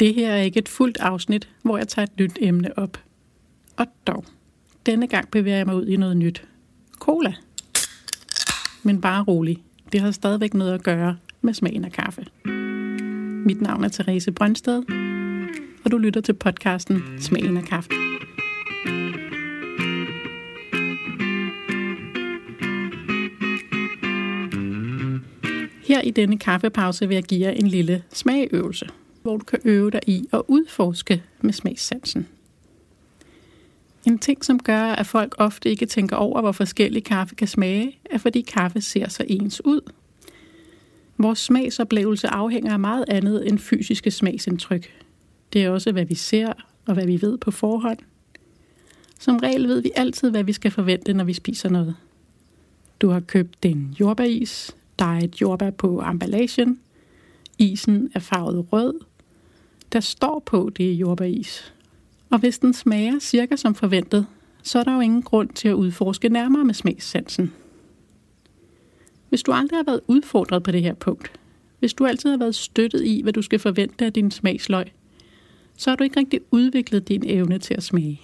Det her er ikke et fuldt afsnit, hvor jeg tager et nyt emne op. Og dog, denne gang bevæger jeg mig ud i noget nyt. Cola. Men bare rolig, det har stadigvæk noget at gøre med smagen af kaffe. Mit navn er Therese Brøndsted, og du lytter til podcasten Smagen af kaffe. Her i denne kaffepause vil jeg give jer en lille smagøvelse, hvor du kan øve dig i at udforske med smagssansen. En ting, som gør, at folk ofte ikke tænker over, hvor forskellig kaffe kan smage, er fordi kaffe ser så ens ud. Vores smagsoplevelse afhænger af meget andet end fysiske smagsindtryk. Det er også, hvad vi ser og hvad vi ved på forhånd. Som regel ved vi altid, hvad vi skal forvente, når vi spiser noget. Du har købt en jordbæris, der er et jordbær på emballagen. Isen er farvet rød. Der står på, det er jordbæris. Og hvis den smager cirka som forventet, så er der jo ingen grund til at udforske nærmere med smagssansen. Hvis du aldrig har været udfordret på det her punkt, hvis du altid har været støttet i, hvad du skal forvente af din smagsløg, så har du ikke rigtig udviklet din evne til at smage.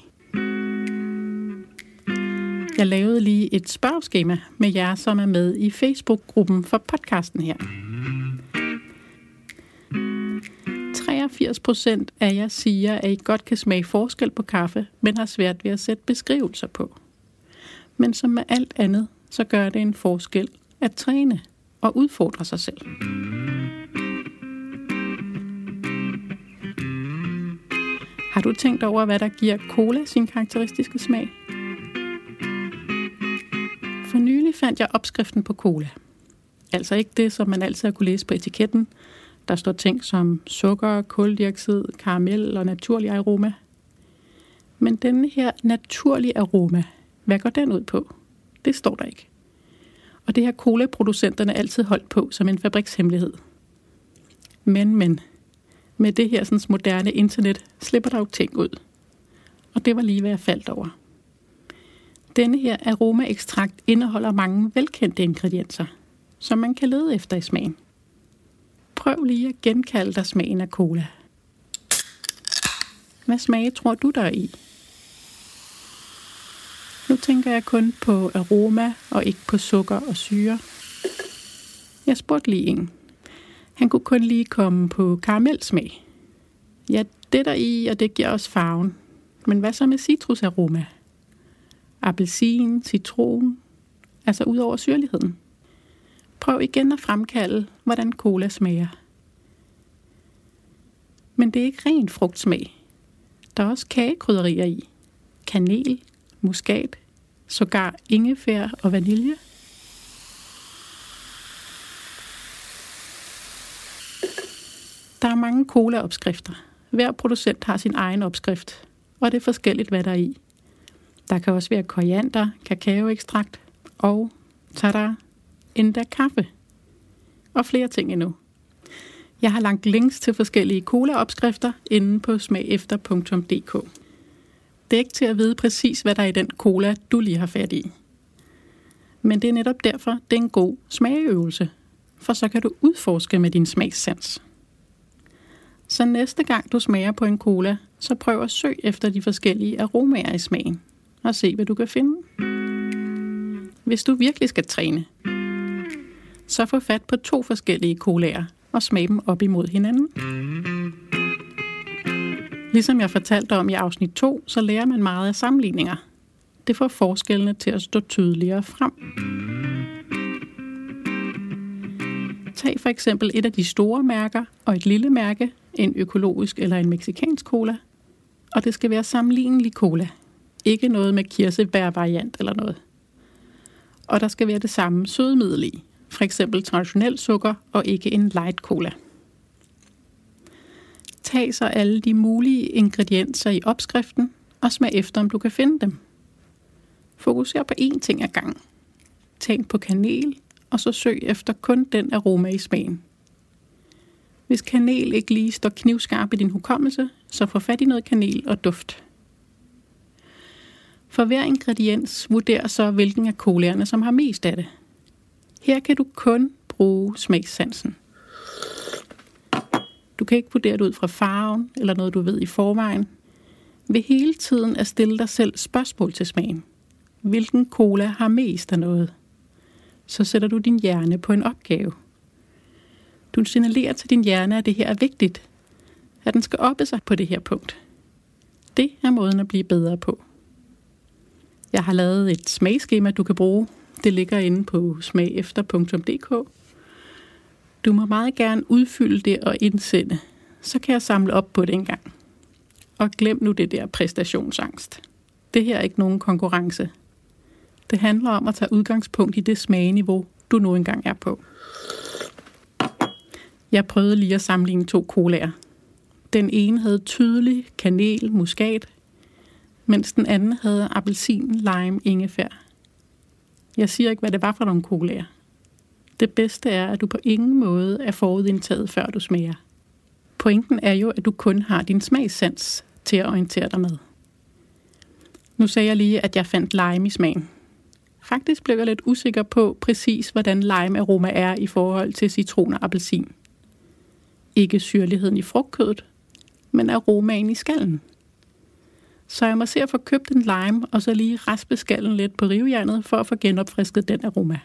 Jeg lavede lige et spørgeskema med jer, som er med i Facebook-gruppen for podcasten her. 80 procent af jer siger, at I godt kan smage forskel på kaffe, men har svært ved at sætte beskrivelser på. Men som med alt andet, så gør det en forskel at træne og udfordre sig selv. Har du tænkt over, hvad der giver cola sin karakteristiske smag? For nylig fandt jeg opskriften på cola. Altså ikke det, som man altid har kunne læse på etiketten. Der står ting som sukker, koldioxid, karamel og naturlig aroma. Men denne her naturlige aroma, hvad går den ud på? Det står der ikke. Og det har cola-producenterne altid holdt på som en fabrikshemmelighed. Men, men, med det her sådan moderne internet slipper der jo ting ud. Og det var lige, hvad jeg faldt over. Denne her aromaekstrakt indeholder mange velkendte ingredienser, som man kan lede efter i smagen. Prøv lige at genkalde dig smagen af cola. Hvad smage tror du der er i? Nu tænker jeg kun på aroma og ikke på sukker og syre. Jeg spurgte lige en. Han kunne kun lige komme på karamelsmag. Ja, det der i, og det giver os farven. Men hvad så med citrusaroma? Appelsin, citron, altså ud over syrligheden. Prøv igen at fremkalde, hvordan cola smager. Men det er ikke ren frugtsmag. Der er også kagekrydderier i. Kanel, muskat, sågar ingefær og vanilje. Der er mange colaopskrifter. Hver producent har sin egen opskrift, og det er forskelligt, hvad der er i. Der kan også være koriander, kakaoekstrakt og, tada, endda kaffe. Og flere ting endnu. Jeg har langt links til forskellige cola-opskrifter inde på smagefter.dk. Det er ikke til at vide præcis, hvad der er i den cola, du lige har fat i. Men det er netop derfor, det er en god smageøvelse, for så kan du udforske med din smagssans. Så næste gang du smager på en cola, så prøv at søg efter de forskellige aromaer i smagen, og se hvad du kan finde. Hvis du virkelig skal træne, så få fat på to forskellige colaer og smag dem op imod hinanden. Ligesom jeg fortalte om i afsnit 2, så lærer man meget af sammenligninger. Det får forskellene til at stå tydeligere frem. Tag for eksempel et af de store mærker og et lille mærke, en økologisk eller en meksikansk cola, og det skal være sammenlignelig cola. Ikke noget med kirsebærvariant eller noget. Og der skal være det samme sødemiddel i, for eksempel traditionel sukker og ikke en light cola. Tag så alle de mulige ingredienser i opskriften og smag efter, om du kan finde dem. Fokuser på én ting ad gangen. Tænk på kanel, og så søg efter kun den aroma i smagen. Hvis kanel ikke lige står knivskarp i din hukommelse, så få fat i noget kanel og duft. For hver ingrediens vurder så, hvilken af colaerne, som har mest af det. Her kan du kun bruge smagssansen. Du kan ikke vurdere det ud fra farven eller noget, du ved i forvejen. Ved hele tiden at stille dig selv spørgsmål til smagen. Hvilken cola har mest af noget? Så sætter du din hjerne på en opgave. Du signalerer til din hjerne, at det her er vigtigt. At den skal oppe sig på det her punkt. Det er måden at blive bedre på. Jeg har lavet et smagskema, du kan bruge. Det ligger inde på smagefter.dk. Du må meget gerne udfylde det og indsende. Så kan jeg samle op på det en gang. Og glem nu det der præstationsangst. Det her er ikke nogen konkurrence. Det handler om at tage udgangspunkt i det smageniveau, du nu engang er på. Jeg prøvede lige at sammenligne to colaer. Den ene havde tydelig kanel, muskat, mens den anden havde appelsin, lime, ingefær. Jeg siger ikke, hvad det var for nogle colaer. Det bedste er, at du på ingen måde er forudindtaget, før du smager. Pointen er jo, at du kun har din smagssans til at orientere dig med. Nu sagde jeg lige, at jeg fandt lime i smagen. Faktisk blev jeg lidt usikker på præcis, hvordan lime aroma er i forhold til citron og appelsin. Ikke syrligheden i frugtkødet, men aromaen i skallen. Så jeg må se at få købt en lime, og så lige raspe skallen lidt på rivejernet, for at få genopfrisket den aroma.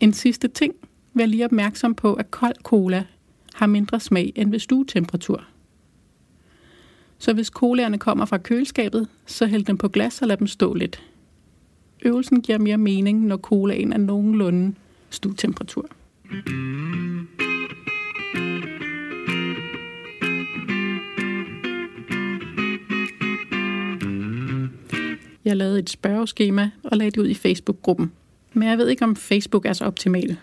En sidste ting vær lige opmærksom på, at kold cola har mindre smag end ved stuetemperatur. Så hvis colaerne kommer fra køleskabet, så hæld dem på glas og lad dem stå lidt. Øvelsen giver mere mening, når colaen er nogenlunde stuetemperatur. Jeg lavede et spørgeskema og lagde det ud i Facebook-gruppen. Men jeg ved ikke, om Facebook er så optimal.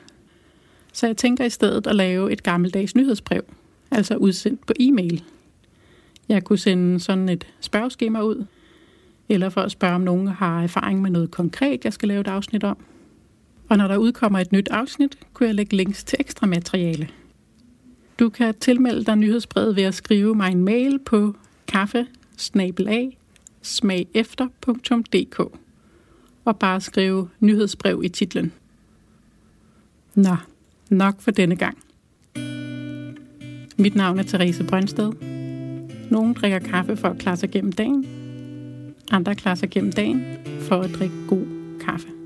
Så jeg tænker i stedet at lave et gammeldags nyhedsbrev, altså udsendt på e-mail. Jeg kunne sende sådan et spørgeskema ud, eller for at spørge, om nogen har erfaring med noget konkret, jeg skal lave et afsnit om. Og når der udkommer et nyt afsnit, kunne jeg lægge links til ekstra materiale. Du kan tilmelde dig nyhedsbrevet ved at skrive mig en mail på kaffe smagefter.dk og bare skrive nyhedsbrev i titlen. Nå, nok for denne gang. Mit navn er Therese Brøndsted. Nogle drikker kaffe for at klare sig gennem dagen. Andre klarer sig gennem dagen for at drikke god kaffe.